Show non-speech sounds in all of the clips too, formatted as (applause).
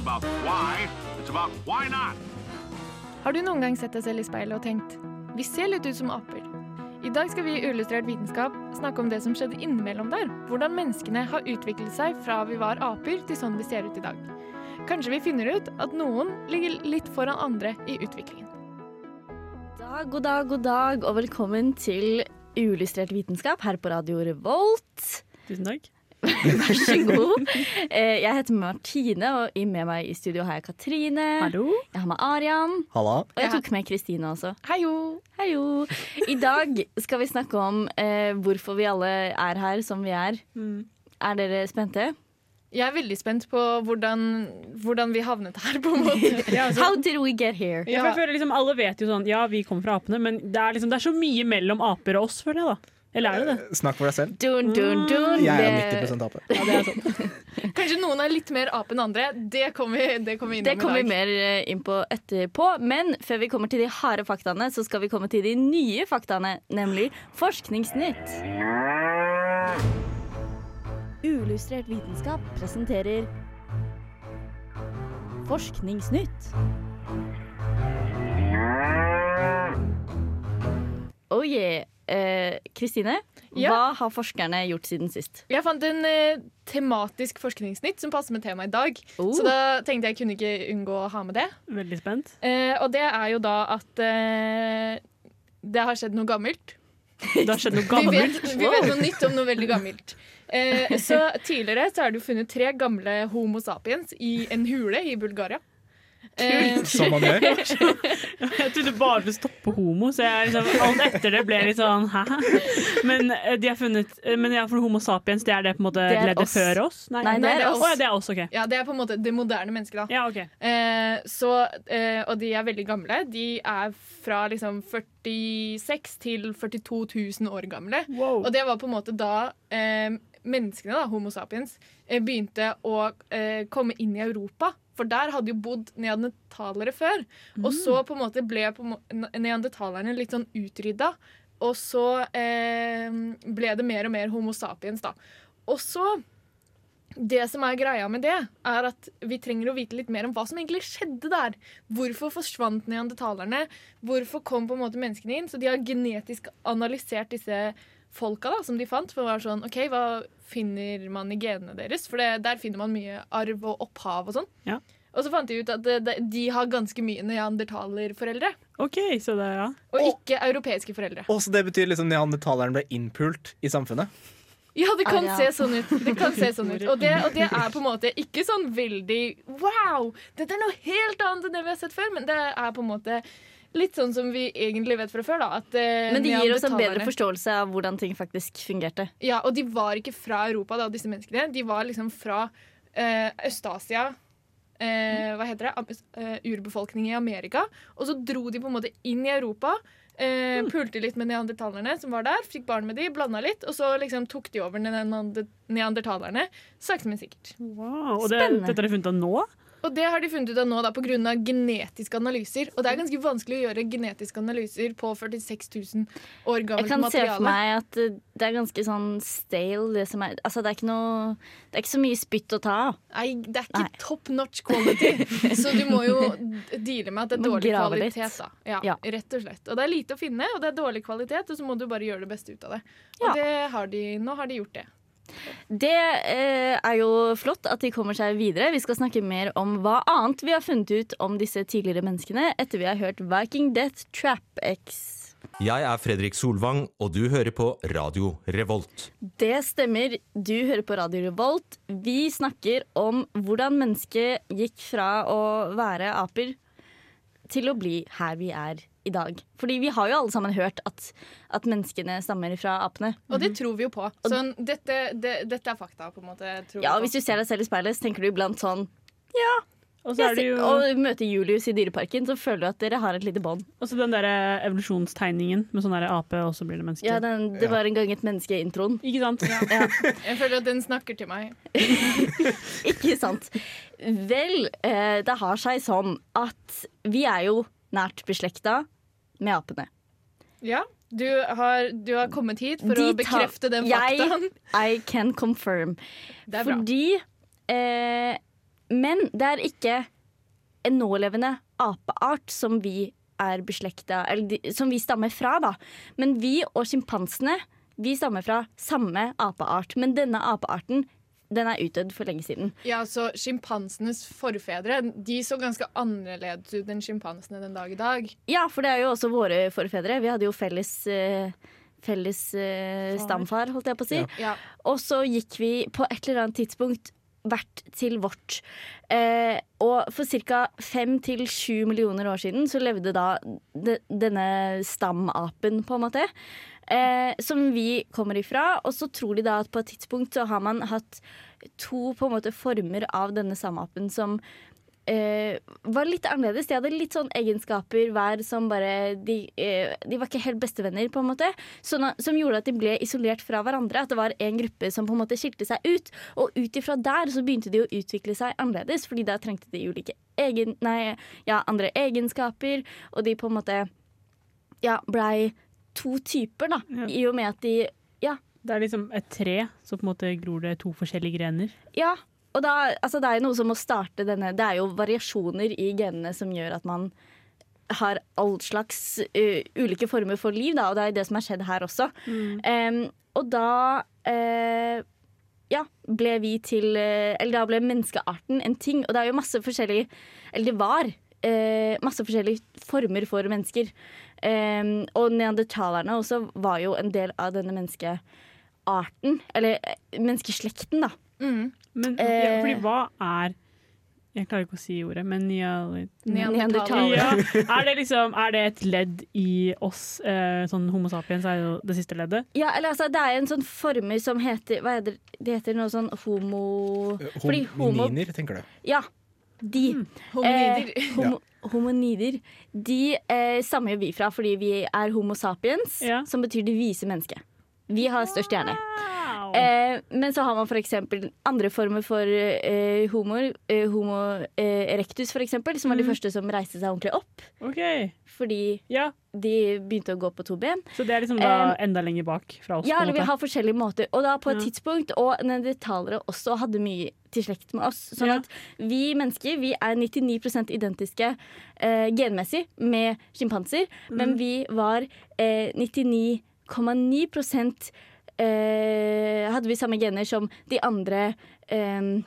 About why, it's about why not. Har du noen gang sett deg selv i speilet og tenkt vi ser litt ut som aper? I dag skal vi i Uillustrert vitenskap snakke om det som skjedde innimellom der. Hvordan menneskene har utviklet seg fra vi var aper til sånn vi ser ut i dag. Kanskje vi finner ut at noen ligger litt foran andre i utviklingen. Dag, god dag, god dag, og velkommen til Uillustrert vitenskap her på Radio Revolt. Tusen takk. Vær så (laughs) god. Eh, Jeg heter Martine, og i- med meg i studio har jeg Katrine. Hallo. Jeg har med Arian, Halla. og jeg tok med Kristine også. Heio! Heio. I dag skal vi snakke om eh, hvorfor vi alle er her som vi er. Er dere spente? Jeg er veldig spent på hvordan, hvordan vi havnet her, på en måte. (laughs) Ja, altså, How did we get here? ja. for jeg føler liksom Alle vet jo sånn Ja, vi kommer fra apene, men det er, liksom, det er så mye mellom aper og oss, føler jeg, da. Eller er det det? Snakk for deg selv. Dun, dun, dun. Jeg er Det- 90 ape. Ja, det er sånn. (laughs) Kanskje noen er litt mer ape enn andre. Det kommer vi, det kommer vi Det innom kommer vi i dag. mer eh, inn på etterpå. Men før vi kommer til de harde faktaene, så skal vi komme til de nye faktaene, nemlig Forskningsnytt. Uillustrert vitenskap presenterer Forskningsnytt. Oh yeah. Eh, Kristine, Ja. hva har forskerne gjort siden sist? Jeg fant en eh, tematisk forskningssnitt som passer med temaet i dag. Oh. Så da tenkte jeg kunne ikke unngå å ha med det. Veldig spent. Eh, og det er jo da at eh, det har skjedd noe gammelt. Det har skjedd noe Vi vet, gammelt. vi vet noe nytt om noe veldig gammelt. Eh, så Tidligere så er det jo funnet tre gamle Homo sapiens i en hule i Bulgaria. Eh, Som man (laughs) gjør. Jeg trodde bare det stoppet på homo, så jeg liksom, alt etter det ble litt sånn hæ? Men eh, de har funnet eh, Men ja, for Homo sapiens, det er det på en måte Det leddet oss. før oss? Nei, det er oss. Oh, ja, det er oss, OK. ja, Det er på en måte det moderne mennesket, da. Ja, ok. Eh, så, eh, og de er veldig gamle. De er fra liksom 46 til 42 000 år gamle. Wow. Og det var på en måte da eh, menneskene, da, Homo sapiens, eh, begynte å eh, komme inn i Europa. For der hadde jo bodd neandertalere før. Og så på en måte ble neandertalerne litt sånn utrydda. Og så eh, ble det mer og mer Homo sapiens, da. Og så det som er greia med det, er at vi trenger å vite litt mer om hva som egentlig skjedde der. Hvorfor forsvant neandertalerne? Hvorfor kom på en måte menneskene inn? Så de har genetisk analysert disse folka da, som de fant. For det var sånn, ok, Hva finner man i genene deres? For det, der finner man mye arv og opphav og sånn. Ja. Og så fant de ut at det, de har ganske mye neandertalerforeldre. OK, så det, ja. Og Og- ikke europeiske foreldre. Og så det betyr liksom neandertaleren ble innpult i samfunnet. Ja, det kan Ah, ja. se sånn ut. Det kan se sånn ut. Og det, og det er på en måte ikke sånn veldig Wow! Dette er noe helt annet enn det vi har sett før, men det er på en måte litt sånn som vi egentlig vet fra før. da at, uh, Men det gir oss en bedre forståelse av hvordan ting faktisk fungerte. Ja, Og de var ikke fra Europa, da, disse menneskene. De var liksom fra uh, Øst-Asia. Uh, hva heter det? Urbefolkning i Amerika. Og så dro de på en måte inn i Europa. Uh, pulte litt med neandertalerne som var der. Fikk barn med de, blanda litt. Og så liksom tok de over neander- neandertalerne. Sakte, men sikkert. Wow. Og det, Spennende. dette har de funnet av nå? Og det har de funnet ut av nå da, pga. genetiske analyser. Og det er ganske vanskelig å gjøre genetiske analyser på 46 000 år Jeg gammelt kan se materiale. for meg at eh, det er ganske sånn stale, det som er Altså, det er ikke noe Det er ikke så mye spytt å ta av. Nei, det er ikke Nei. top notch quality. (laughs) Så du må jo deale med at det er dårlig kvalitet. Da. Ja, Ja. Rett og slett. Og det er lite å finne, og det er dårlig kvalitet, og så må du bare gjøre det beste ut av det. Og Ja. det har de, nå har de gjort det. Det eh, er jo flott at de kommer seg videre. Vi skal snakke mer om hva annet vi har funnet ut om disse tidligere menneskene etter vi har hørt Viking Death Trap X. Jeg er Fredrik Solvang, og du hører på Radio Revolt. Det stemmer. Du hører på Radio Revolt. Vi snakker om hvordan mennesket gikk fra å være aper til å bli her vi er i dag. Fordi vi har jo alle sammen hørt at, at menneskene stammer fra apene. Og det tror vi jo på. Så dette, det, dette er fakta, på en måte. Tror Ja, og. Hvis du ser deg selv i speilet, så tenker du iblant sånn Ja, Og så er det jo Og møter Julius i Dyreparken, så føler du at dere har et lite bånd. Og så den der evolusjonstegningen med sånn der ape, og så blir det menneske. Ja, den, det var en gang et menneske i introen. Ikke sant? Ja. (laughs) Jeg føler at den snakker til meg. (laughs) Ikke sant? Vel, eh, det har seg sånn at vi er jo nært beslekta med apene. Ja, du har, du har kommet hit for De å bekrefte den Jeg- faktaen. (laughs) I can confirm. Det er bra. Fordi eh, Men det er ikke en nålevende apeart som vi er beslekta Eller de, som vi stammer fra, da. Men vi og sjimpansene vi stammer fra samme apeart. Men denne apearten den er utdødd for lenge siden. Ja, så Sjimpansenes forfedre de så ganske annerledes ut enn sjimpansene den dag i dag. Ja, for det er jo også våre forfedre. Vi hadde jo felles, eh, felles eh, stamfar, holdt jeg på å si. Ja. Og så gikk vi på et eller annet tidspunkt hvert til vårt. Eh, og for ca. fem til sju millioner år siden så levde da de, denne stamapen, på en måte. Eh, som vi kommer ifra. Og så tror de da at på et tidspunkt så har man hatt to på en måte former av denne stamapen som eh, var litt annerledes. De hadde litt sånn egenskaper hver som bare De, eh, de var ikke helt bestevenner, på en måte. Sånn, som gjorde at de ble isolert fra hverandre. At det var en gruppe som på en måte skilte seg ut. Og ut ifra der så begynte de å utvikle seg annerledes, fordi da trengte de ulike egen, nei, ja, andre egenskaper. Og de på en måte ja, blei to typer, da. Ja. I og med at de Ja. Det er liksom et tre, så på en måte gror det to forskjellige grener. Ja, og da, altså det er jo noe som må starte denne Det er jo variasjoner i genene som gjør at man har all slags uh, ulike former for liv, da, og det er det som har skjedd her også. Em, og da uh, ja, ble vi til eh, Eller da ble menneskearten en ting. Og det er jo masse forskjellige Eller det var eh, masse forskjellige former for mennesker. Eh, og neandertalerne også var jo en del av denne menneskearten. Eller eh, menneskeslekten, da. Mm. Men ja, Eh. fordi hva er Jeg klarer ikke å si ordet, men. Neandertaler. Ja, (laughs) er det liksom Er det et ledd i oss? Eh, sånn Homo sapiens er jo det siste leddet. Ja, eller altså, det er en sånn former som heter Hva heter det? Det heter noe sånn homo Homininer, tenker du. Ja, de. Hominider. Eh, homo, Homonider. De eh, stammer jo vi fra fordi vi er homo sapiens, Ja. som betyr det vise mennesket. Vi har størst hjerne. Wow. Eh, men så har man f.eks. andre former for eh, homoer. Eh, homo eh, erectus, for eksempel, som var de Mhm. første som reiste seg ordentlig opp. Okay. Fordi Ja, de begynte å gå på to ben. så det er liksom da enda lenger bak fra oss? Ja, eller vi har forskjellige måter. Og da på et Ja. tidspunkt, og neandertalere også hadde mye til slekt med oss. Sånn Ja. at vi mennesker vi er 99 identiske eh, genmessig med sjimpanser, Mm. men vi var eh, 99,9 eh, Hadde vi samme gener som de andre eh,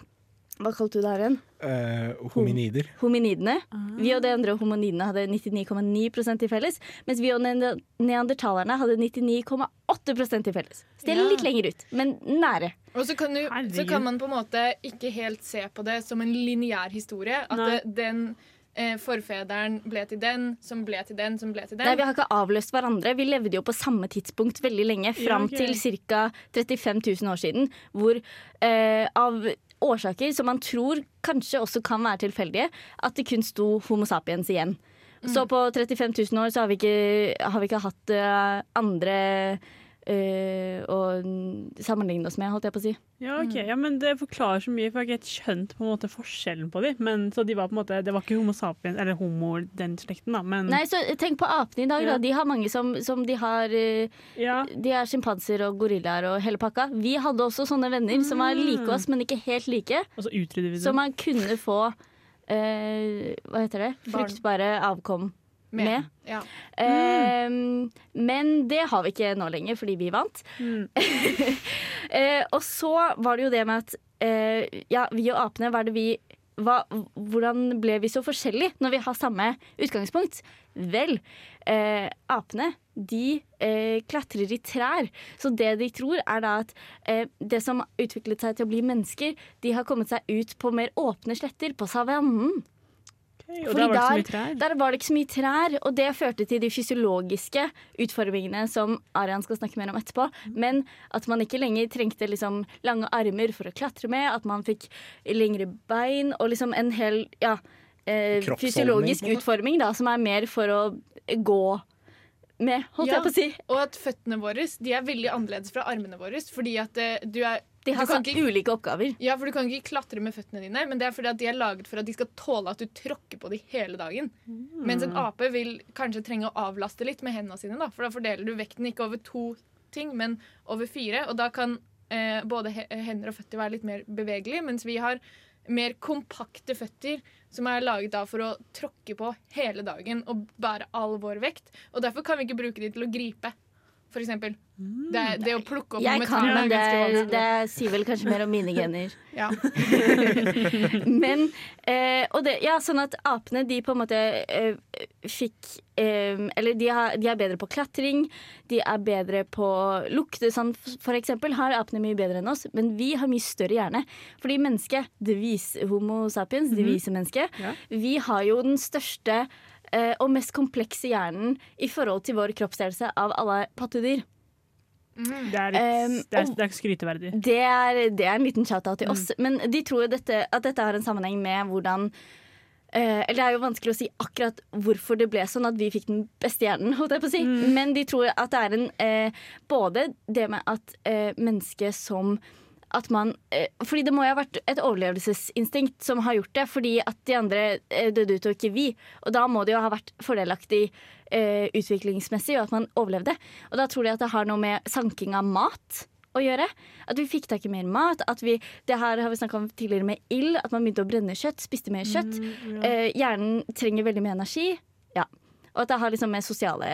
Hva kalte du det her igjen? Eh, hominider. Hominidene. Ah. Vi og de andre hominidene hadde 99,9% til felles, mens vi og ne- neandertalerne hadde 99,8 til felles. Så det er Ja. litt lenger ut, men nære. Og så kan, du, så kan man på en måte ikke helt se på det som en lineær historie. At det, den eh, forfederen ble til den, som ble til den, som ble til den. Nei, Vi har ikke avløst hverandre. Vi levde jo på samme tidspunkt veldig lenge, fram okay. til ca. 35 000 år siden, hvor eh, av årsaker som man tror kanskje også kan være tilfeldige, at det kun sto Homo sapiens igjen. Så på 35 000 år så har vi ikke, har vi ikke hatt uh, andre eh, å sammenligne oss med, holdt jeg på å si. Ja, ok. Ja, men Det forklarer så mye, for jeg har ikke skjønt på en måte forskjellen på dem. Men, så de var på en måte, Det var ikke homo sapiens, eller homo den slekten, da, men Nei, så tenk på apene i dag, Ja. da. De har mange som, som de har uh, ja. De er sjimpanser og gorillaer og hele pakka. Vi hadde også sånne venner som var like oss, men ikke helt like. Og så utrydder vi Så man kunne få uh, Hva heter det? Fruktbare avkom med. Ja. Eh, men det har vi ikke nå lenger, fordi vi vant. Mm. (laughs) Eh, og så var det jo det med at eh, ja, vi og apene, hva er det vi hva, hvordan ble vi så forskjellige når vi har samme utgangspunkt? Vel, eh, apene de eh, klatrer i trær. Så det de tror, er da at eh, det som utviklet seg til å bli mennesker, de har kommet seg ut på mer åpne sletter, på savannen. Fordi der var der-. Der var det ikke så mye trær, og det førte til de fysiologiske utformingene som Arian skal snakke mer om etterpå. Men at man ikke lenger trengte liksom lange armer for å klatre med, at man fikk lengre bein og liksom en hel ja, eh, fysiologisk utforming da, som er mer for å gå med, holdt Ja. jeg på å si. Og at føttene våre de er veldig annerledes fra armene våre. Fordi at eh, du er De har ikke- ulike oppgaver. Ja, for Du kan ikke klatre med føttene dine, men det er fordi at de er laget for at de skal tåle at du tråkker på dem hele dagen. Mens en ape vil kanskje trenge å avlaste litt med hendene sine. Da, for da fordeler du vekten ikke over to ting, men over fire. Og da kan eh, både hender og føtter være litt mer bevegelige, mens vi har mer kompakte føtter som er laget da for å tråkke på hele dagen og bære all vår vekt. Og derfor kan vi ikke bruke de til å gripe, for eksempel. Det, er, det å plukke opp Jeg kan, men er det, det sier vel kanskje mer om mine gener. (laughs) Ja. (laughs) Men eh, og det, ja, sånn at apene de på en måte eh, fikk eh, Eller de, har, de er bedre på klatring, de er bedre på lukte. Sånn, for eksempel har apene mye bedre enn oss, men vi har mye større hjerne. Fordi mennesket, det vise homo sapiens, det vise mennesket, Ja. vi har jo den største og mest komplekse hjernen i forhold til vår kroppsdelelse av alle pattedyr. Det er, litt, Um, det er, det er skryteverdig. Det er, det er en liten shout-out til oss. Men de tror dette, at dette har en sammenheng med hvordan Uh, eller Det er jo vanskelig å si akkurat hvorfor det ble sånn at vi fikk den beste hjernen. Holdt jeg på å si. Men de tror at det er en uh, Både det med at uh, mennesket som at man, eh, fordi det må jo ha vært et overlevelsesinstinkt som har gjort det, fordi at de andre eh, døde ut og ikke vi. Og da må det jo ha vært fordelaktig eh, utviklingsmessig, og at man overlevde. Og da tror de at det har noe med sanking av mat å gjøre. At vi fikk tak i mer mat. At vi, det her har vi snakka om tidligere med ild. At man begynte å brenne kjøtt, spiste mer kjøtt. eh, hjernen trenger veldig mye energi. Ja. Og at det har liksom med sosiale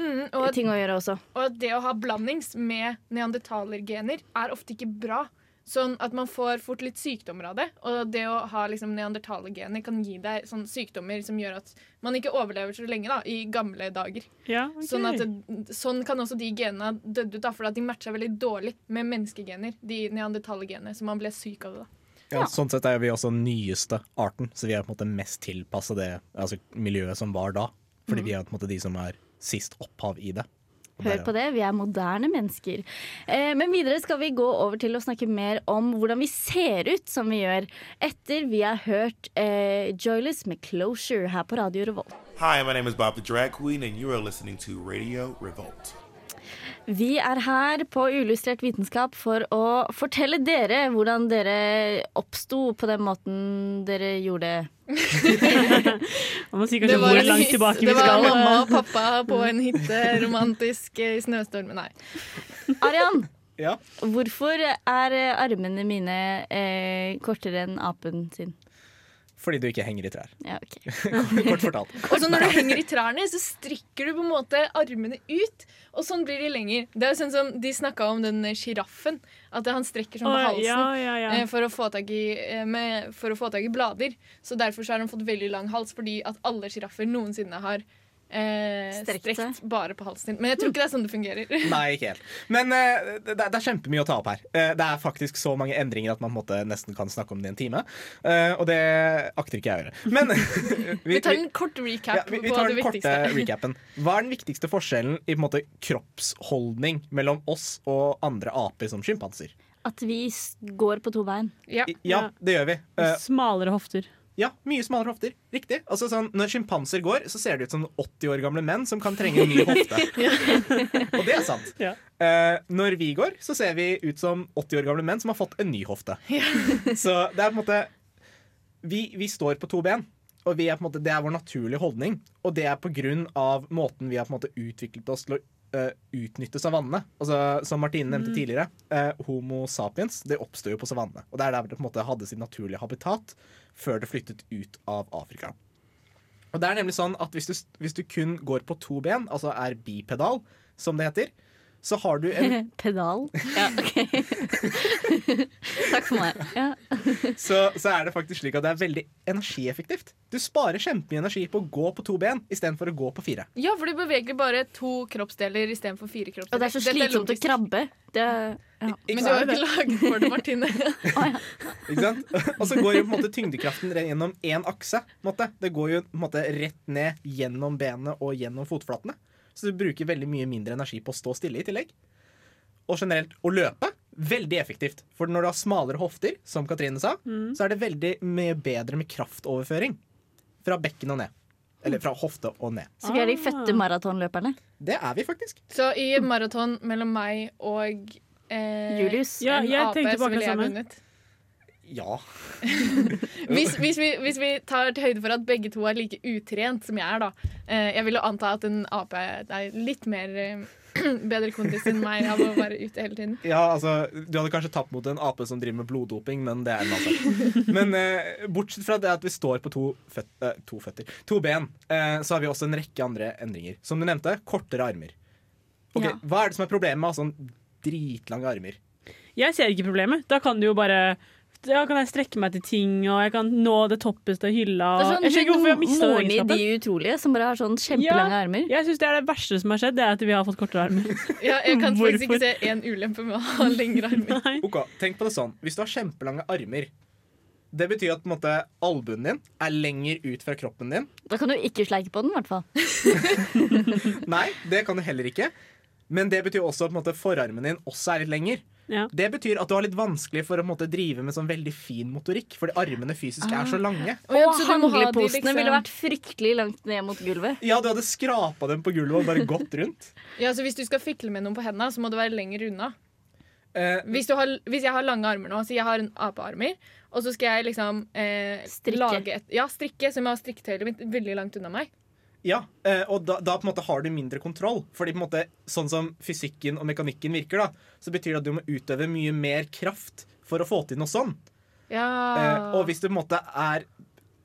Mm, og, ting å gjøre også. og det å ha blandings med neandertalergener er ofte ikke bra. Sånn at man får fort litt sykdommer av det. Og det å ha liksom neandertalergener kan gi deg sånn, sykdommer som gjør at man ikke overlever så lenge da, i gamle dager. Ja, okay. Sånn, at det, sånn kan også de genene ha dødd ut, da, for de matcha veldig dårlig med menneskegener. De neandertalergenene, så man ble syk av det. da. Ja, sånn sett er vi også den nyeste arten, så vi er på en måte mest tilpassa det altså, miljøet som var da. Fordi vi er på en måte de som er sist opphav i det. Hør på det, vi er moderne mennesker. Eh, men videre skal vi gå over til å snakke mer om hvordan vi ser ut som vi gjør etter vi har hørt eh, Joyless med 'Closure' her på Radio Revolt. Hi, my name is Bob the Drag Queen, and you are listening to Radio Revolt. Vi er her på Uillustrert vitenskap for å fortelle dere hvordan dere oppsto på den måten dere gjorde. (laughs) Man må si kanskje hvor langt tilbake vi skal. det var mamma og pappa på en hytte romantisk i snøstormen. Nei. Arian, Ja. hvorfor er eh, armene mine eh, kortere enn apen sin? Fordi du ikke henger i trær. Ja, ok. (laughs) Kort fortalt. Og (laughs) så når du henger i trærne, så strikker du på en måte armene ut, og sånn blir de lenger. Det er jo sånn som De snakka om den sjiraffen. At han strekker sånn på halsen ja, ja, ja. eh, For, å få tak i, eh, med, for å få tak i blader. Så derfor så har han fått veldig lang hals, fordi at alle sjiraffer noensinne har eh, Strekt strekt, bare på halsen din. Men jeg tror ikke det er sånn det fungerer. (laughs) Nei, ikke helt. Men eh, det, det er kjempemye å ta opp her. Eh, det er faktisk så mange endringer at man på en måte nesten kan snakke om det i en time. Eh, og det akter ikke jeg å gjøre. Men (laughs) Vi tar en kort recap ja, vi, vi på tar det den korte (laughs) recapen. Hva er den viktigste forskjellen i på en måte, kroppsholdning mellom oss og andre aper som sjimpanser? At vi går på to bein. Ja. Ja, det gjør vi. Eh, Smalere hofter. Ja, mye smalere hofter. Riktig. Altså, sånn, når sjimpanser går, så ser det ut som 80 år gamle menn som kan trenge en ny hofte. (laughs) og det er sant. Ja. Eh, når vi går, så ser vi ut som 80 år gamle menn som har fått en ny hofte. (laughs) så det er på en måte vi, vi står på to ben. Og vi er på en måte, det er vår naturlige holdning. Og det er på grunn av måten vi har på en måte utviklet oss til å uh, utnytte savannene. Altså, som Martine nevnte tidligere, uh, Homo sapiens det oppstår jo på savannene. Og det er der det på en måte hadde sitt naturlige habitat før det flyttet ut av Afrika. Og det er nemlig sånn at hvis du, hvis du kun går på to ben, altså er bipedal, som det heter, så har du en (laughs) Pedal. Ja, OK. (laughs) Takk for meg. Ja. (laughs) så, så er det faktisk slik at det er veldig energieffektivt. Du sparer kjempemye energi på å gå på to ben istedenfor å gå på fire. Ja, for du beveger bare to kroppsdeler istedenfor fire kroppsdeler. Og det er så slitsomt å krabbe. Det, ja. Men du har jo ikke laget for det, Martine. Ikke sant? Og så går jo på en måte tyngdekraften gjennom én akse. måte. Det går jo på en måte rett ned gjennom benet og gjennom fotflatene. Så du bruker veldig mye mindre energi på å stå stille i tillegg. Og generelt å løpe veldig effektivt. For når du har smalere hofter, som Katrine sa, så er det veldig mye bedre med kraftoverføring fra bekken og ned. Eller fra hofte og ned. Så vi er de fødte maratonløperne. Det er vi faktisk. Så i maraton mellom meg og eh, Julius. Ja, en på så ville jeg vunnet. Ja. (laughs) Hvis, hvis, vi, hvis vi tar til høyde for at begge to er like utrent som jeg er, da. Eh, jeg vil jo anta at en ape er litt mer eh, (clears throat) bedre kondis enn meg av å være ute hele tiden. Ja, altså, Du hadde kanskje tapt mot en ape som driver med bloddoping, men det er en annen. (laughs) Men eh, bortsett fra det at vi står på to, føt eh, to føtter, to ben, eh, så har vi også en rekke andre endringer. Som du nevnte, kortere armer. Ok, Ja. Hva er det som er problemet med å ha sånn dritlange armer? Jeg ser ikke problemet. Da kan du jo bare Da kan jeg strekke meg til ting, og jeg kan nå det toppeste hylla. Det er sånn jeg skjønner ikke hvorfor jeg har mista i egenskapen. De utrolige, som bare har sånn kjempelange armer. Jeg syns det er det verste som har skjedd, det er at vi har fått kortere armer. (laughs) Ja, jeg kan faktisk ikke se én ulempe med å ha lengre armer. (laughs) Nei. Ok, Tenk på det sånn. Hvis du har kjempelange armer Det betyr at på en måte, albuen din er lenger ut fra kroppen din. Da kan du ikke sleike på den, i hvert fall. (laughs) Nei, det kan du heller ikke. Men det betyr også at på en måte, forarmen din også er litt lenger. Ja. Det betyr at du har litt vanskelig for å på måte, drive med sånn veldig fin motorikk, fordi armene fysisk er så lange. Og, ja, Og så handleposene liksom- ville vært fryktelig langt ned mot gulvet. Ja, du hadde skrapa dem på gulvet og bare gått rundt. Ja, så Hvis du skal fikle med noen på hendene, så må du være lenger unna. Eh, Hvis, du har, hvis jeg har lange armer nå, så jeg har en apearmer, og så skal jeg liksom eh, Strikke. lage et, Ja, strikke, så jeg må ha strikketøyet mitt veldig langt unna meg. Ja, eh, og da, da på en måte har du mindre kontroll. Fordi på en måte, sånn som fysikken og mekanikken virker, da, så betyr det at du må utøve mye mer kraft for å få til noe sånn. Ja. Eh, og hvis du på en måte er,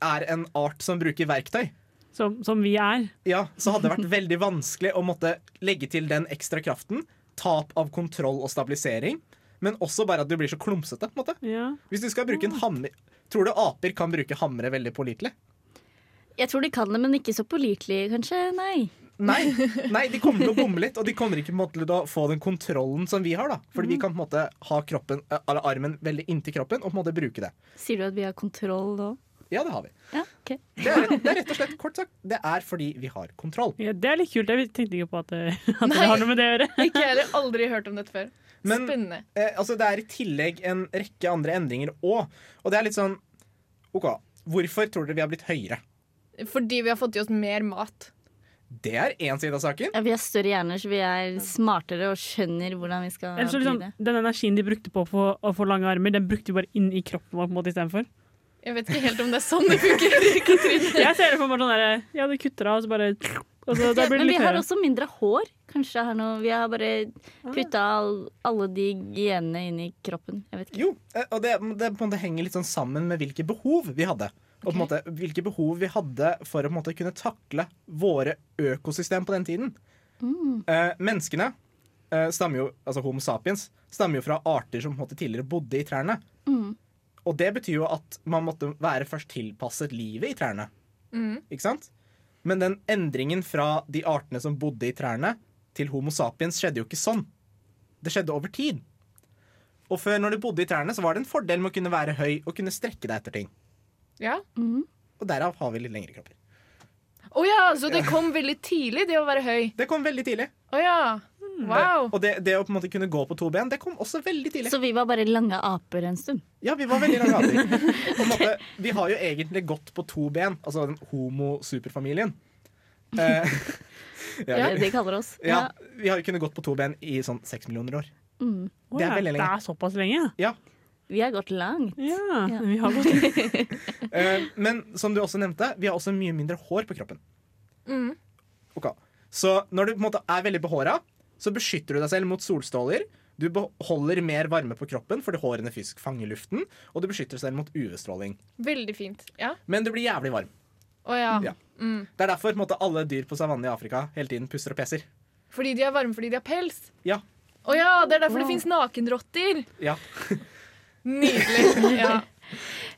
er en art som bruker verktøy, Som, som vi er. ja, så hadde det vært (laughs) veldig vanskelig å måtte legge til den ekstra kraften. Tap av kontroll og stabilisering. Men også bare at du blir så klumsete. på en måte. Ja. Hvis du skal bruke en hammer Tror du aper kan bruke hamre veldig pålitelig? Jeg tror de kan det, men ikke så pålitelig, kanskje. Nei. Nei, nei, de kommer til å bomme litt, og de kommer ikke på en måte, til å få den kontrollen som vi har. da Fordi vi kan på en måte ha kroppen, eh, eller armen veldig inntil kroppen og på en måte bruke det. Sier du at vi har kontroll nå? Ja, det har vi. Ja, okay. Det er, det er rett og slett kort sagt Det er fordi vi har kontroll. Ja, det er litt kult. Jeg tenkte ikke på at det, at det har noe med det å gjøre. Ikke jeg har aldri hørt om dette før. Men- Spennende. Eh, altså Det er i tillegg en rekke andre endringer òg. Og det er litt sånn OK, hvorfor tror dere vi har blitt høyere? Fordi vi har fått i oss mer mat. Det er én side av saken. Ja, vi har større hjerner, så vi er smartere og skjønner hvordan vi skal Eller bli liksom, det. den energien de brukte på få, å få lange armer, den brukte de bare inn i kroppen vår på en måte istedenfor. Jeg vet ikke helt om det er sånn det fungerer. (laughs) Jeg ser det for meg sånn der, Ja, det kutter av, og så bare og så, Ja, blir det men vi har også mindre hår. Kanskje her nå Vi har bare putta all, alle de genene inn i kroppen. Jeg vet ikke. Jo, eh, og det, det det henger litt sånn sammen med hvilke behov vi hadde. Og på en måte hvilke behov vi hadde for å på en måte kunne takle våre økosystem på den tiden. Eh, menneskene eh, stammer jo, altså Homo sapiens stammer jo fra arter som på en måte tidligere bodde i trærne. Og det betyr jo at man måtte være først tilpasset livet i trærne. Ikke sant? Men den endringen fra de artene som bodde i trærne, til Homo sapiens skjedde jo ikke sånn. Det skjedde over tid. Og før når du bodde i trærne, så var det en fordel med å kunne være høy og kunne strekke deg etter ting. Ja. Og derav har vi litt lengre kropper. Å ja, så det kom veldig tidlig, det å være høy. Det kom veldig tidlig. Oh, ja. Wow. Og det, det å på en måte kunne gå på to ben, det kom også veldig tidlig. Så vi var bare lange aper en stund. Ja, vi var veldig lange aper. (laughs) På en måte, vi har jo egentlig gått på to ben, altså den homo-superfamilien. (laughs) Eh, ja, Det er de kaller oss. ja, vi har jo kunnet gått på to ben i sånn seks millioner år. Å det er veldig lenge. Det er såpass lenge, ja. Vi har gått langt. Ja, Ja. vi har gått (laughs) eh, Men som du også nevnte, vi har også mye mindre hår på kroppen. Mm. Okay. Så når du på en måte er veldig behåra, så beskytter du deg selv mot solstråler. Du beholder mer varme på kroppen fordi hårene fysisk fanger luften. Og du beskytter deg selv mot UV-stråling. Veldig fint. Ja. Men du blir jævlig varm. Oh, ja. Ja. Mm. Det er derfor på en måte, alle dyr på savannen i Afrika hele tiden puster og peser. Fordi de er varme fordi de har pels? Ja. Å ja, det er derfor det fins nakenrotter! Ja. (laughs) (laughs) Nydelig. Ja.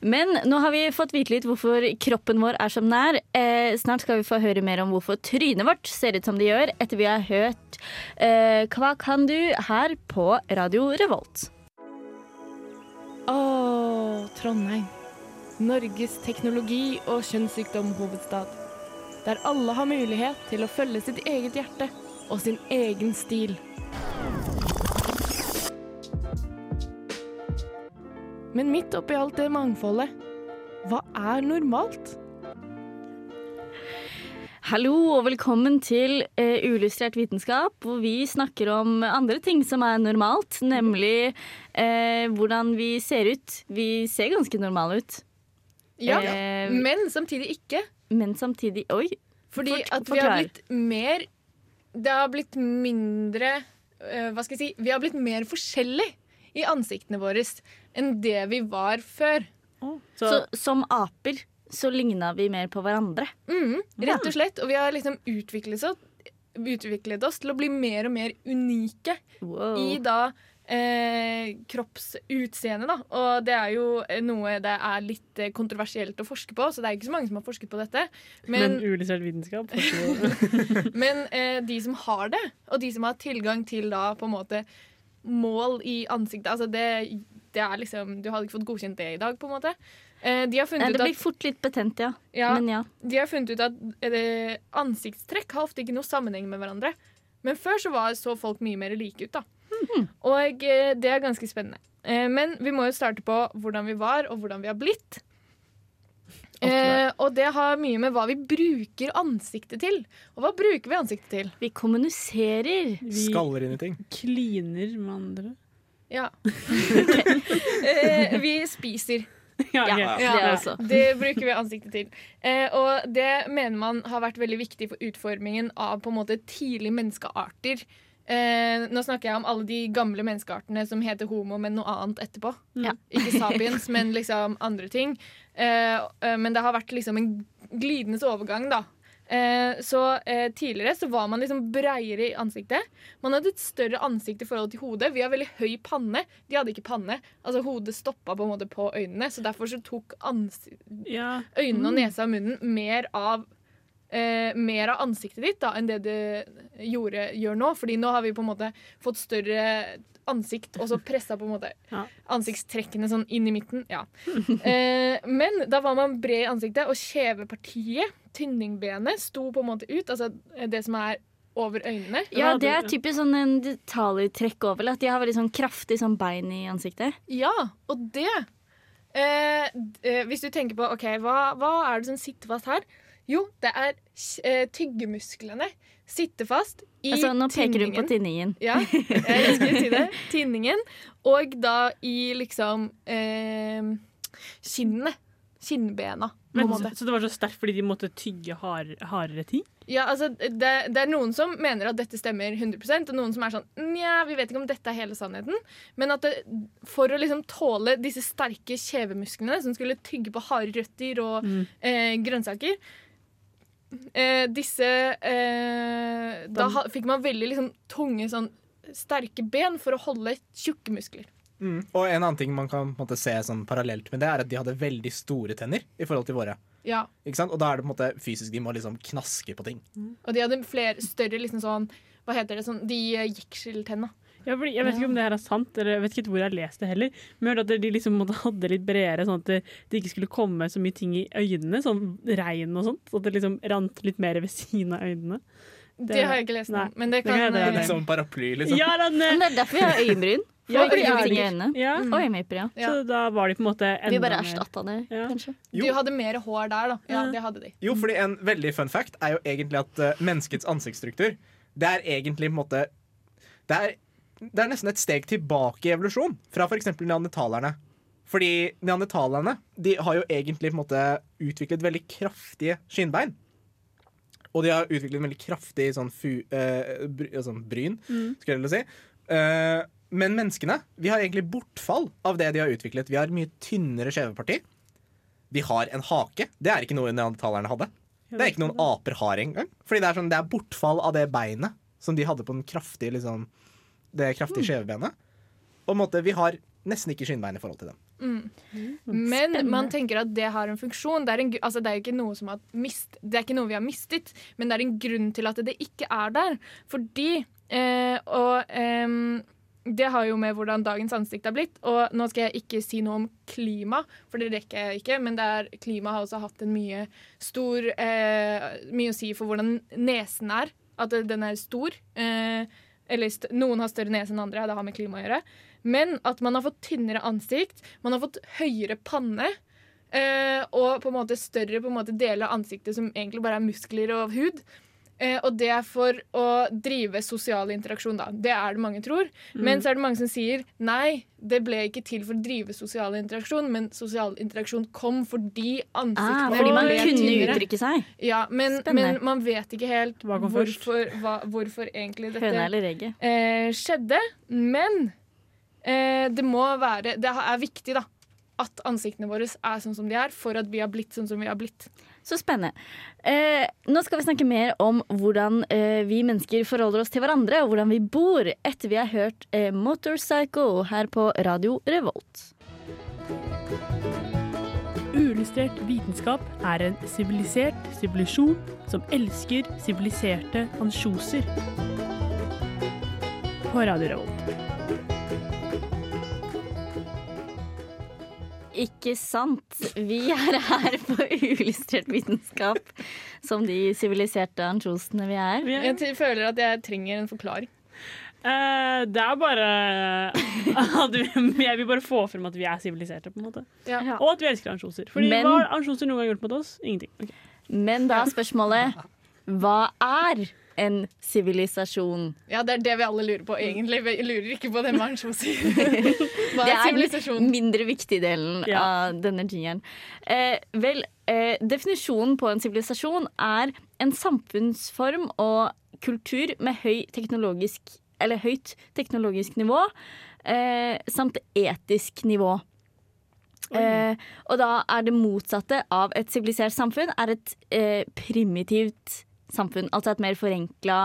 Men nå har vi fått vite litt hvorfor kroppen vår er som den er. Eh, snart skal vi få høre mer om hvorfor trynet vårt ser ut som det gjør, etter vi har hørt eh, Hva kan du? her på Radio Revolt. Å, Trondheim. Norges teknologi- og kjønnssykdomhovedstad. Der alle har mulighet til å følge sitt eget hjerte og sin egen stil. Men midt oppi alt det mangfoldet, hva er normalt? Hallo og velkommen til uh, Uillustrert vitenskap, hvor vi snakker om andre ting som er normalt, nemlig uh, hvordan vi ser ut. Vi ser ganske normale ut, ja. uh, Men samtidig ikke. men samtidig Oi. Fordi Fort- at vi har blitt mer Det har blitt mindre Hva skal jeg si? Vi har blitt mer forskjellig i ansiktene våre enn det vi var før. Så, Så som aper så ligna vi mer på hverandre. Mm, rett og slett. Og vi har liksom utviklet oss, utviklet oss til å bli mer og mer unike Wow. i da eh, kroppsutseendet, da. Og det er jo noe det er litt eh, kontroversielt å forske på, så det er ikke så mange som har forsket på dette. men Men, uillustrert vitenskap (laughs) (laughs) men eh, de som har det, og de som har tilgang til da på en måte mål i ansiktet Altså det, det er liksom Du hadde ikke fått godkjent det i dag, på en måte. Eh, de har Nei, det blir at fort litt betent, ja. ja, Men ja. De har funnet ut at eh, ansiktstrekk har ofte ikke noe sammenheng med hverandre. Men før så var, så folk mye mer like ut, da. Og eh, det er ganske spennende. Eh, men vi må jo starte på hvordan vi var, og hvordan vi har blitt. Eh, og det har mye med hva vi bruker ansiktet til. Og hva bruker vi ansiktet til? Vi kommuniserer. Vi Skaller inn i ting. kliner med andre. Ja. (laughs) eh, vi spiser. (laughs) Ja, okay. Ja, Ja. Det bruker vi ansiktet til. Eh, og det mener man har vært veldig viktig for utformingen av på en måte tidlige menneskearter. Eh, nå snakker jeg om alle de gamle menneskeartene som heter homo, men noe annet etterpå. Ja. Ikke sapiens, men liksom andre ting. Eh, eh, men det har vært liksom en glidende overgang, da. Eh, så eh, tidligere så var man liksom breiere i ansiktet. Man hadde et større ansikt i forhold til hodet. Vi har veldig høy panne. De hadde ikke panne. Altså Hodet stoppa på en måte på øynene, så derfor så tok Ja. øynene og nesa og munnen mer av eh, mer av ansiktet ditt da, enn det det gjorde, gjør nå. Fordi nå har vi på en måte fått større ansikt, og så pressa på en måte (laughs) Ja. ansiktstrekkene sånn inn i midten. Ja. (laughs) Eh, men da var man bred i ansiktet, og kjevepartiet, tynningbenet, sto på en måte ut. Altså det som er over øynene. Ja, Ja, det er typisk sånn en detaljtrekk over. At de har veldig sånn kraftig sånn bein i ansiktet. Ja, og det eh, eh, Hvis du tenker på OK, hva, hva er det som sitter fast her? Jo, det er eh, tyggemusklene. Sitter fast i Altså, nå peker hun på tinningen. tinningen. Ja, jeg skulle si det. Tinningen. Og da i liksom eh, kinnene. Kinnbena, Men, så det var så sterkt fordi de måtte tygge hard, hardere ting? Ja, altså, det, det er noen som mener at dette stemmer 100 og noen som er sånn Nja, vi vet ikke om dette er hele sannheten. Men at det, for å liksom tåle disse sterke kjevemusklene som skulle tygge på harde røtter og eh, grønnsaker eh, Disse eh, Da fikk man veldig liksom tunge, sånn sterke ben for å holde tjukke muskler. Mm. Og en annen ting man kan på en måte, se sånn parallelt med det, er at de hadde veldig store tenner i forhold til våre. Ja, Ikke sant? Og da er det på en måte fysisk de må liksom knaske på ting. Og de hadde flere større liksom sånn Hva heter det? Sånn, de eh, jekskjeltenna. Ja, fordi jeg vet ikke om det her er sant, eller jeg vet ikke hvor jeg har lest det heller. Men jeg hørte at de liksom måtte hadde litt bredere, sånn at det, det ikke skulle komme så mye ting i øynene. Sånn regn og sånt. Så at det liksom rant litt mer ved siden av øynene. Det, har jeg ikke lest nå, om. Men det det kan, kan jeg- det eh, Litt sånn paraply, liksom. Ja, den, Men det er derfor jeg har øyenbryn. Ja, å ikke øyenbryn. få ting i øynene. ja. Og øyenvipper, ja. Ja. Så da var de på en måte enda Vi bare mer- erstatta det, Ja. kanskje. Jo. De hadde mer hår der, da. Ja, det hadde de. Jo, fordi en veldig fun fact er jo egentlig at uh, menneskets ansiktsstruktur Det er egentlig på en måte Det er, det er nesten et steg tilbake i evolusjon fra f.eks. neandertalerne. Fordi neandertalerne de har jo egentlig på en måte utviklet veldig kraftige skinnbein. Og de har utviklet veldig kraftig sånn, fu, uh, bry, sånn bryn, skulle jeg si. Eh, men menneskene vi har egentlig bortfall av det de har utviklet. Vi har mye tynnere kjeveparti. Vi har en hake. Det er ikke noe neandertalerne hadde. Det er ikke noen aper har engang. Fordi det er, sånn, det er bortfall av det beinet som de hadde på den kraftige, liksom, det kraftige skjevebenet. Og på måte, vi har nesten ikke skinnbein i forhold til dem. Mm. Men man tenker at det har en funksjon. Det er, en, altså det er ikke noe som har mist, Det er ikke noe vi har mistet, men det er en grunn til at det ikke er der. Fordi eh, Og ehm, det har jo med hvordan dagens ansikt har blitt. Og nå skal jeg ikke si noe om klima, for det rekker jeg ikke. Men klima har også hatt en mye stor eh, Mye å si for hvordan nesen er. At den er stor. Eh, eller st noen har større nese enn andre. Det har med klima å gjøre. Men at man har fått tynnere ansikt, man har fått høyere panne. Eh, og på en måte større på en måte deler av ansiktet som egentlig bare er muskler og hud. Eh, og det er for å drive sosial interaksjon, da. Det er det mange tror. Mm. Men så er det mange som sier nei, det ble ikke til for å drive sosial interaksjon, men sosial interaksjon kom fordi ansiktene Ah, fordi man kunne uttrykke seg. Ja, men, men man vet ikke helt Hva hvorfor, hva, hvorfor egentlig dette eller eh, skjedde. Men eh, det må være Det er viktig, da. At ansiktene våre er sånn som de er, for at vi har blitt sånn som vi har blitt. Så spennende. Eh, nå skal vi snakke mer om hvordan eh, vi mennesker forholder oss til hverandre, og hvordan vi bor, etter vi har hørt eh, Motorcycle her på Radio Revolt. Uillustrert vitenskap er en sivilisert sivilisjon som elsker siviliserte ansjoser. På Radio Revolt. Ikke sant? Vi er her på uillustrert vitenskap, som de siviliserte ansjosene vi er. Jeg føler at jeg trenger en forklaring. Uh, det er bare (laughs) at vi, Jeg vil bare få frem at vi er siviliserte, på en måte. Ja. Og at vi elsker ansjoser. Fordi Men- hva har ansjoser noen gang gjort mot oss? Ingenting. Okay. Men da er spørsmålet hva er en sivilisasjon? Ja, det er det vi alle lurer på, egentlig. Vi lurer ikke på det med sier. Hva (laughs) Det er er den mindre viktige delen Ja. av denne jingeren. Eh, vel, eh, definisjonen på en sivilisasjon er en samfunnsform og kultur med høy teknologisk, eller høyt teknologisk nivå, eh, samt etisk nivå. Eh, og da er det motsatte av et sivilisert samfunn er et eh, primitivt samfunn. Altså et mer forenkla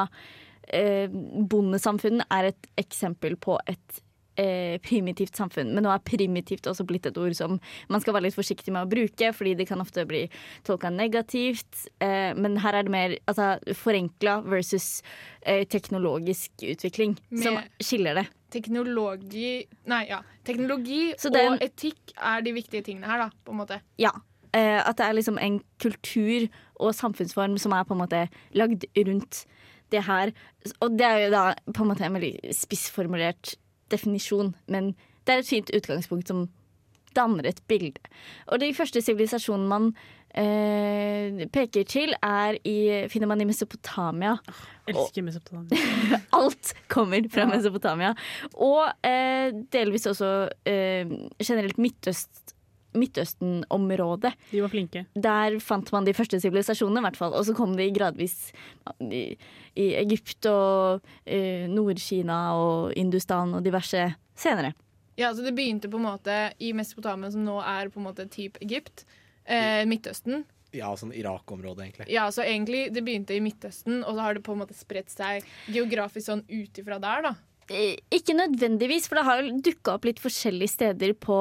eh, bondesamfunn er et eksempel på et eh, primitivt samfunn. Men nå er primitivt også blitt et ord som man skal være litt forsiktig med å bruke, fordi det kan ofte bli tolka negativt. Eh, men her er det mer altså, forenkla versus eh, teknologisk utvikling som skiller det. Teknologi Nei, ja. Teknologi og etikk er de viktige tingene her, da, på en måte. Ja. Eh, at det er liksom en kultur og samfunnsform som er på en måte lagd rundt det her. Og det er jo da på en måte en veldig spissformulert definisjon, men det er et fint utgangspunkt som danner et bilde. Og de første sivilisasjonene man eh, peker til, er i, finner man i Mesopotamia. Elsker Mesopotamia. (laughs) Alt kommer fra Mesopotamia. Og eh, delvis også eh, generelt Midtøst, Midtøsten-området. De var flinke. Der fant man de første sivilisasjonene, i hvert fall. Og så kom de gradvis i, i Egypt og eh, Nord-Kina og Industan og diverse senere. Ja, så Det begynte på en måte i Mesopotamia, som nå er på en måte typ Egypt. Eh, Midtøsten. Ja, sånn Irak-området, egentlig. Ja, så egentlig Det begynte i Midtøsten, og så har det på en måte spredt seg geografisk sånn ut ifra der. da. Eh, Ikke nødvendigvis, for det har jo dukka opp litt forskjellige steder på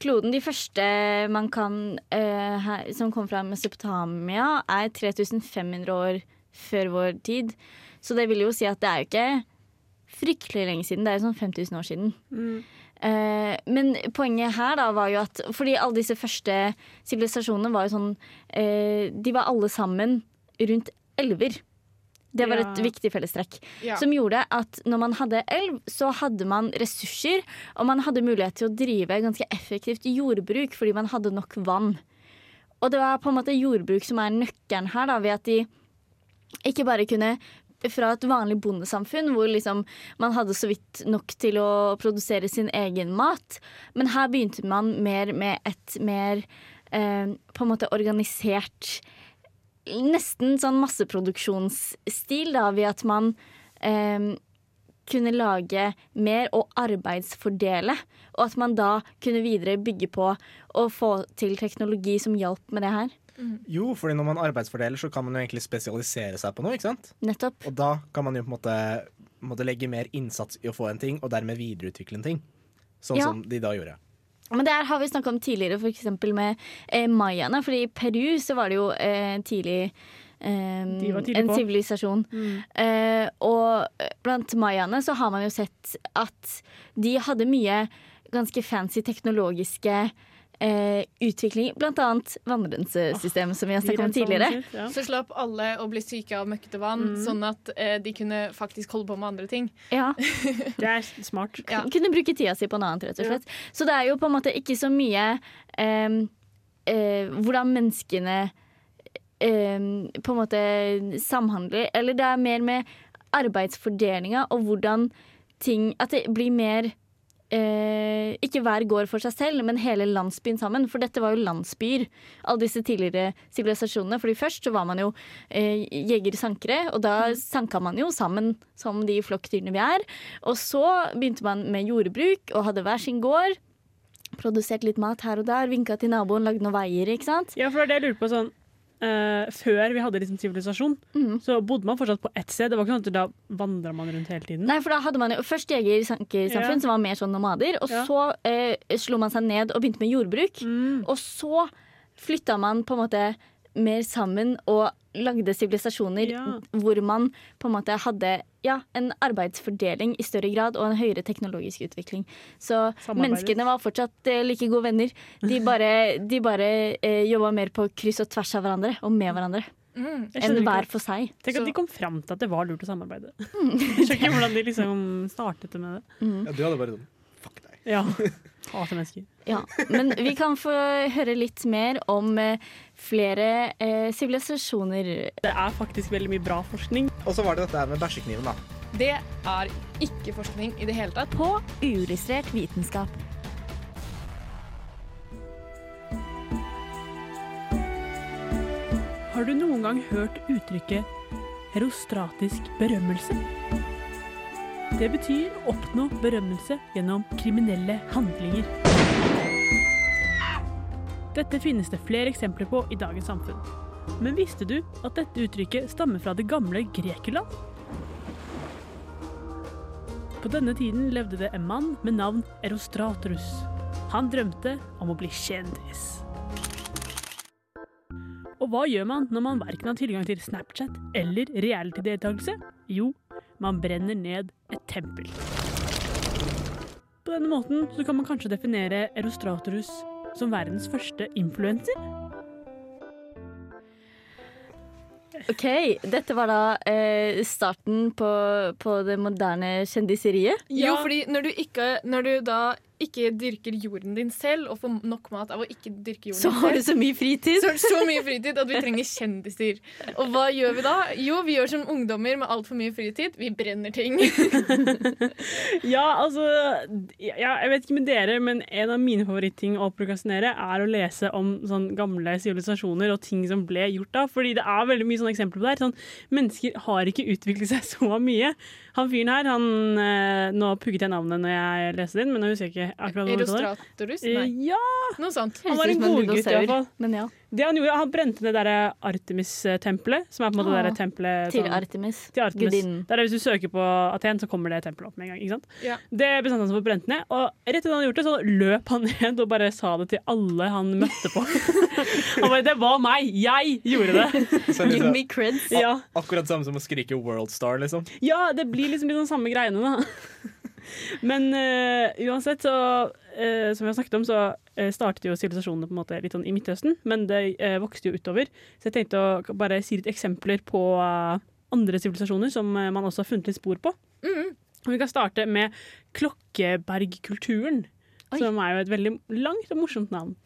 kloden. De første man kan, eh, her, som kom fra Mesopotamia, er 3500 år før vår tid. Så det vil jo si at det er jo ikke fryktelig lenge siden. Det er jo sånn 5000 år siden. Eh, men poenget her da var jo at Fordi alle disse første sivilisasjonene var jo sånn eh, De var alle sammen rundt elver. Det var Ja. et viktig fellestrekk. Ja. Som gjorde at når man hadde elv, så hadde man ressurser, og man hadde mulighet til å drive ganske effektivt jordbruk fordi man hadde nok vann. Og det var på en måte jordbruk som er nøkkelen her, da, ved at de ikke bare kunne fra et vanlig bondesamfunn hvor liksom man hadde så vidt nok til å produsere sin egen mat. Men her begynte man mer med et mer eh, på en måte organisert Nesten sånn masseproduksjonsstil, da, ved at man eh, kunne lage mer og arbeidsfordele. Og at man da kunne videre bygge på og få til teknologi som hjalp med det her. Jo, fordi når man arbeidsfordeler, så kan man jo egentlig spesialisere seg på noe. ikke sant? Nettopp. Og da kan man jo på en måte, måtte legge mer innsats i å få en ting, og dermed videreutvikle en ting. Sånn Ja. som de da gjorde. Men det her har vi snakka om tidligere, f.eks. med eh, mayaene. For i Peru så var det jo eh, tidlig eh, en sivilisasjon. Mm. Eh, og blant mayaene så har man jo sett at de hadde mye ganske fancy teknologiske eh, utvikling. Annet vannrensesystemet, som vi har snakket om tidligere. ja. Så slapp alle å bli syke av møkkete vann, Mm. sånn at eh, de kunne faktisk holde på med andre ting. Ja. (laughs) Det er smart. Ja. Kunne bruke tida si på noe annet, rett og slett. Så det er jo på en måte ikke så mye eh, eh, hvordan menneskene eh, på en måte samhandler. Eller det er mer med arbeidsfordelinga og hvordan ting At det blir mer eh, ikke hver gård for seg selv, men hele landsbyen sammen. For dette var jo landsbyer, alle disse tidligere sivilisasjonene. Fordi først så var man jo eh, jegere-sankere, og da sanka man jo sammen som de flokkdyrene vi er. Og så begynte man med jordbruk og hadde hver sin gård. Produsert litt mat her og der, vinka til naboen, lagde noen veier, ikke sant. Ja, for det er det jeg lurer på sånn eh, Før vi hadde liksom sivilisasjon, mm. så bodde man fortsatt på ett sted. Det var ikke sånn at da vandra man rundt hele tiden. Nei, for da hadde man jo først jeger-sankersamfunn, Ja. som var mer sånn nomader. Og Ja. så uh, slo man seg ned og begynte med jordbruk. Mm. Og så flytta man på en måte mer sammen og lagde sivilisasjoner Ja. hvor man på en måte hadde ja, en arbeidsfordeling i større grad og en høyere teknologisk utvikling. Så menneskene var fortsatt eh, like gode venner. De bare, de bare eh, jobba mer på kryss og tvers av hverandre og med hverandre Mm. Enn hver for seg. Tenk at de kom fram til at det var lurt å samarbeide. (laughs) Jeg skjønner ikke hvordan de liksom startet med det. Ja, du hadde bare sånn Fuck deg. Ja. (laughs) Hater mennesker. Ja, Men vi kan få høre litt mer om flere flere eh, sivilisasjoner. Det er faktisk veldig mye bra forskning. Og så var det dette med bæsjekniven, da. Det er ikke forskning i det hele tatt. på uillustrert vitenskap. Har du noen gang hørt uttrykket herostratisk berømmelse? Det betyr oppnå berømmelse gjennom kriminelle handlinger. Dette finnes det flere eksempler på i dagens samfunn. Men visste du at dette uttrykket stammer fra det gamle Grekeland? På denne tiden levde det en mann med navn Erostratrus. Han drømte om å bli kjendis. Og hva gjør man når man verken har tilgang til Snapchat eller reality-deltakelse? Jo, man brenner ned tempel. På denne måten så kan man kanskje definere Erostratorus som verdens første influenser. Ok, Dette var da eh, starten på, på det moderne kjendiseriet. Jo, fordi når du, ikke, når du da ikke dyrker jorden din selv, og får nok mat av å ikke dyrke jorden Så din har du så mye fritid. så så mye fritid at vi trenger kjendiser. Og hva gjør vi da? Jo, vi gjør som ungdommer med altfor mye fritid. Vi brenner ting. (laughs) Ja, altså ja, Jeg vet ikke med dere, men en av mine favoritting å prokrastinere er å lese om sånn gamle sivilisasjoner og ting som ble gjort da. Fordi det er veldig mye sånne eksempler på det her. Sånn, mennesker har ikke utviklet seg så mye. Han fyren her, han eh, Nå pugget jeg navnet når jeg leste det inn, men nå husker jeg ikke akkurat hva det var. Erostratorus? Eh, Nei, Ja, noe sånt. han var en god godgutt i hvert fall. Men ja, Det han gjorde, han brente det derre Artemis-tempelet, som er på en måte det Ah, der tempelet til sånn- Artemis. til Artemis. Gudinnen. Det er Hvis du søker på Aten, så kommer det tempelet opp med en gang. ikke sant? Ja. Det bestemte han seg for å brente ned, og rett etter han hadde gjort det, så løp han (laughs) ned og bare sa det til alle han møtte på. (laughs) han bare 'Det var meg! Jeg gjorde det!' (laughs) Give me creds. Ja, akkurat samme som å skrike World Star, liksom. ja det blir liksom litt sånn samme greiene, da. Men uh, uansett, så eh, Som vi har snakket om, så eh, startet jo sivilisasjonene på en måte litt sånn i Midtøsten, men det eh, vokste jo utover. Så jeg tenkte å bare si litt eksempler på eh, andre sivilisasjoner som eh, man også har funnet litt spor på. Mm. Vi kan starte med Klokkebergkulturen, Oi. som er jo et veldig langt og morsomt navn.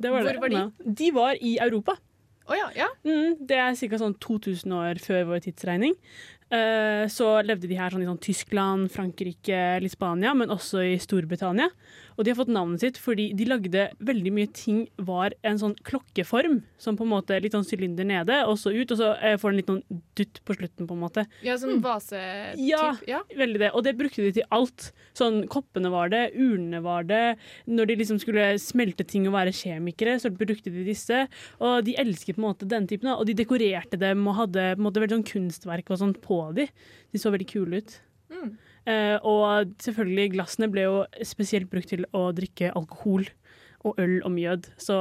Det Hvor det. var de? De var i Europa. Oh, ja, ja. Mm, det er ca. sånn 2000 år før vår tidsregning. Eh, så levde de her sånn i sånn Tyskland, Frankrike, litt Spania, men også i Storbritannia. Og de har fått navnet sitt fordi de lagde veldig mye ting var en sånn klokkeform, som på en måte litt sånn sylinder nede, og så ut, og så eh, får den litt noen dutt på slutten, på en måte. Ja, sånn vasetyp. Ja, Ja. veldig det. Og det brukte de til alt. Sånn koppene var det, urnene var det. Når de liksom skulle smelte ting og være kjemikere, så brukte de disse. Og de elsket på en måte denne typen, og de dekorerte dem og hadde på en måte veldig sånn kunstverk og sånt på de. De så veldig kule ut. Mm. Eh, og selvfølgelig, glassene ble jo spesielt brukt til å drikke alkohol og øl og mjød. Så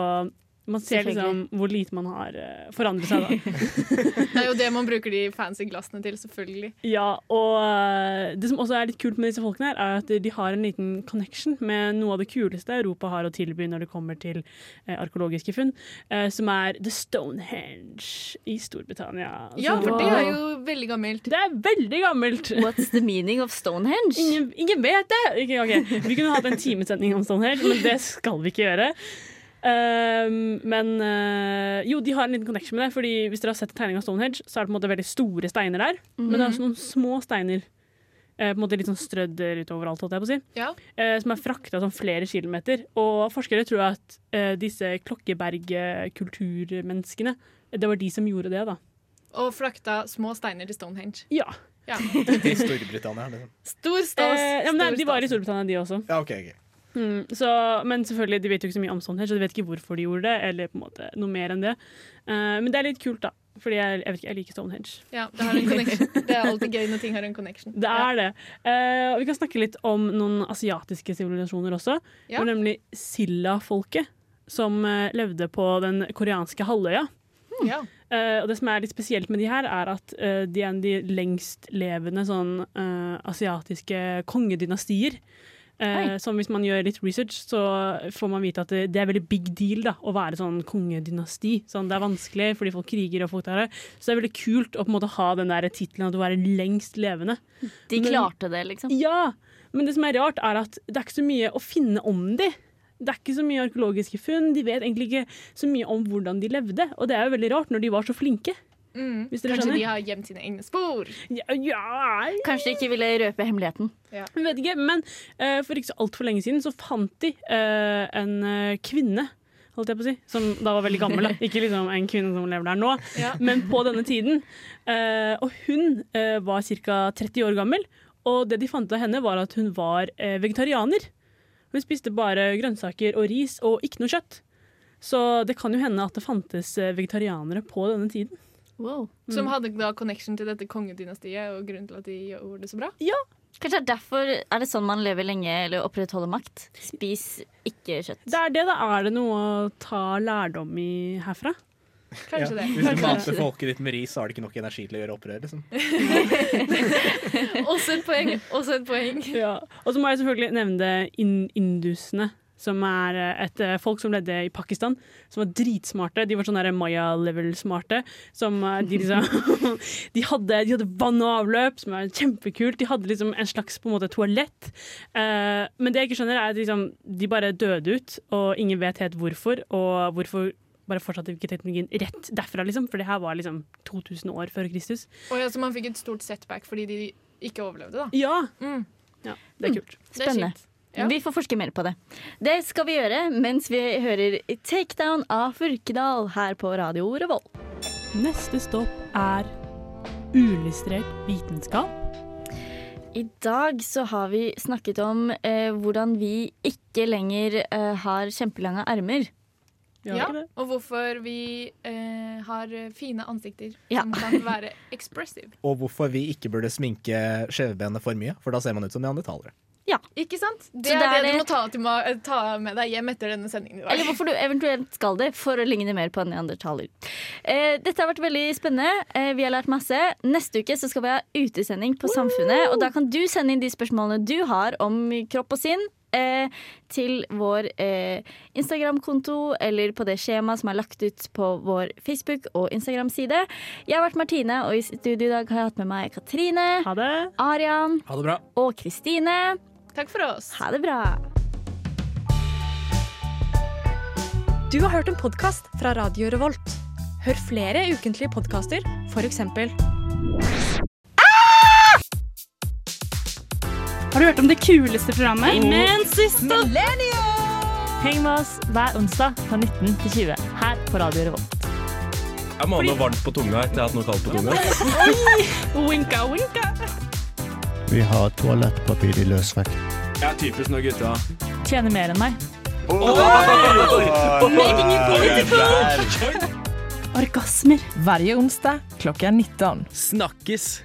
man ser liksom hvor lite man har uh, forandret seg da. (laughs) Det er jo det man bruker de fancy glassene til, selvfølgelig. Ja, og eh, det som også er litt kult med disse folkene, her, er at de har en liten connection med noe av det kuleste Europa har å tilby når det kommer til eh, arkeologiske funn, eh, som er The Stonehenge i Storbritannia. Ja, Så- for det er jo veldig gammelt. Det er veldig gammelt! What's the meaning of Stonehenge? Ingen, ingen vet det! Okay, okay. Vi kunne hatt en timesending om Stonehenge, men det skal vi ikke gjøre. Um, men uh, jo, de har en liten connection med det. Fordi Hvis dere har sett tegning av Stonehenge, så er det på en måte veldig store steiner der. Men det er også noen små steiner. uh, på en måte Litt sånn strødd utover alt, holdt jeg på å si. Ja. Uh, som er frakta sånn flere kilometer. Og forskere tror at eh, disse Klokkeberg-kulturmenneskene Det var de som gjorde det, da. Og frakta små steiner til Stonehenge. Ja. Ja. (laughs) I Storbritannia. Liksom. Stor stas. Eh, ja men nei, de var i. Storbritannia, de også. Ja, OK. ok. Mm, så, men selvfølgelig, de vet jo ikke så mye om Stonehenge, så de vet ikke hvorfor de gjorde det, eller på en måte noe mer enn det. Uh, men det er litt kult, da. Fordi jeg, jeg vet ikke, jeg liker Stonehenge. Ja, det har en connection. Det er alltid gøy når ting har en connection. Det er det. Uh, og vi kan snakke litt om noen asiatiske sivilisasjoner også. Ja. Var nemlig Silla-folket, som uh, levde på den koreanske halvøya. Ja. Eh, og det som er litt spesielt med de her, er at de er en av de lengstlevende sånn asiatiske kongedynastier. Eh, som hvis man gjør litt research, så får man vite at det, det er veldig big deal da, å være sånn kongedynasti. Sånn, det er vanskelig fordi folk kriger og folk der. Så det er veldig kult å på en måte ha den der tittelen at du er lengst levende. De Men- klarte det, liksom. Ja, men det som er rart, er at det er ikke så mye å finne om de. Det er ikke så mye arkeologiske funn. De vet egentlig ikke så mye om hvordan de levde. Og det er jo veldig rart når de var så flinke. Mm. Hvis dere Kanskje skjønner. de har gjemt sine egne spor. Ja, ja Kanskje de ikke ville røpe hemmeligheten. Jeg vet ikke, men uh, for ikke så altfor lenge siden så fant de uh, en uh, kvinne, holdt jeg på å si, som da var veldig gammel. Da. (laughs) Ikke liksom en kvinne som lever der nå, Ja. men på denne tiden. Eh, og hun eh, var ca. 30 år gammel, og det de fant av henne, var at hun var vegetarianer. Hun spiste bare grønnsaker og ris og ikke noe kjøtt. Så det kan jo hende at det fantes vegetarianere på denne tiden. Wow. Som hadde da connection til dette kongedynastiet, og grunnen til at de gjorde det så bra. Kanskje det er derfor er det sånn man lever lenge eller opprettholder makt. Spis ikke kjøtt. Det er det, da. Er det noe å ta lærdom i herfra? Kanskje det. Hvis du mater folket ditt med ris, så har de ikke nok energi til å gjøre opprør. Liksom. (laughs) Også et poeng. Også et poeng. Ja. Og så må jeg selvfølgelig nevne in indusene. Som er eh, et eh, folk som ledde i Pakistan, som var dritsmarte. De var sånn Maya-level-smarte. Som eh, de liksom (laughs) de hadde, de hadde vann og avløp, som var kjempekult. De hadde liksom en slags på en måte toalett. Eh, men det jeg ikke skjønner, er at liksom, de bare døde ut, og ingen vet helt hvorfor. Og hvorfor bare fortsatte ikke teknologien rett derfra, liksom. For det her var liksom 2000 år før Kristus. Og ja, så man fikk et stort setback fordi de ikke overlevde, da. Ja! Mm. ja det er kult. Det er Spennende. kjipt. Ja. Vi får forske mer på det. Det skal vi gjøre mens vi hører Takedown av Furkedal her på Radio Revolt. Neste stopp er uillustrert vitenskap. I dag så har vi snakket om eh, hvordan vi ikke lenger eh, har kjempelange armer. Ja, og hvorfor vi eh, har fine ansikter Ja. som kan være (laughs) expressive. Og hvorfor vi ikke burde sminke skjevbenet for mye, for da ser man ut som neandertalere. Ikke sant? Det er det er du må ta, ma- ta med deg hjem etter denne sendingen i dag. Eller hvorfor du eventuelt skal det, for å ligne mer på en neandertaler. Eh, dette har vært veldig spennende. Eh, vi har lært masse. Neste uke så skal vi ha utesending på Samfunnet. Og da kan du sende inn de spørsmålene du har om kropp og sinn. Eh, til vår eh, Instagram-konto eller på det skjemaet som er lagt ut på vår Facebook- og Instagram-side. Jeg har vært Martine, og i studio i dag har jeg hatt med meg Katrine, Ha det. Arian Ha det bra. og Kristine. Takk for oss. Ha det bra. Du har hørt en podkast fra Radio Revolt. Hør flere ukentlige podkaster, f.eks. Ah! Har du hørt om det kuleste programmet? Imensista! Heng med oss hver onsdag fra 19 til 20 her på Radio Revolt. Jeg må ha noe varmt på tunga etter jeg har hatt noe kaldt på tunga. Winka, winka. Vi har toalettpapir i løsvekt. Jeg er typisk når gutta Tjener mer enn meg. Making it political! Orgasmer hver onsdag klokka 19. Snakkes!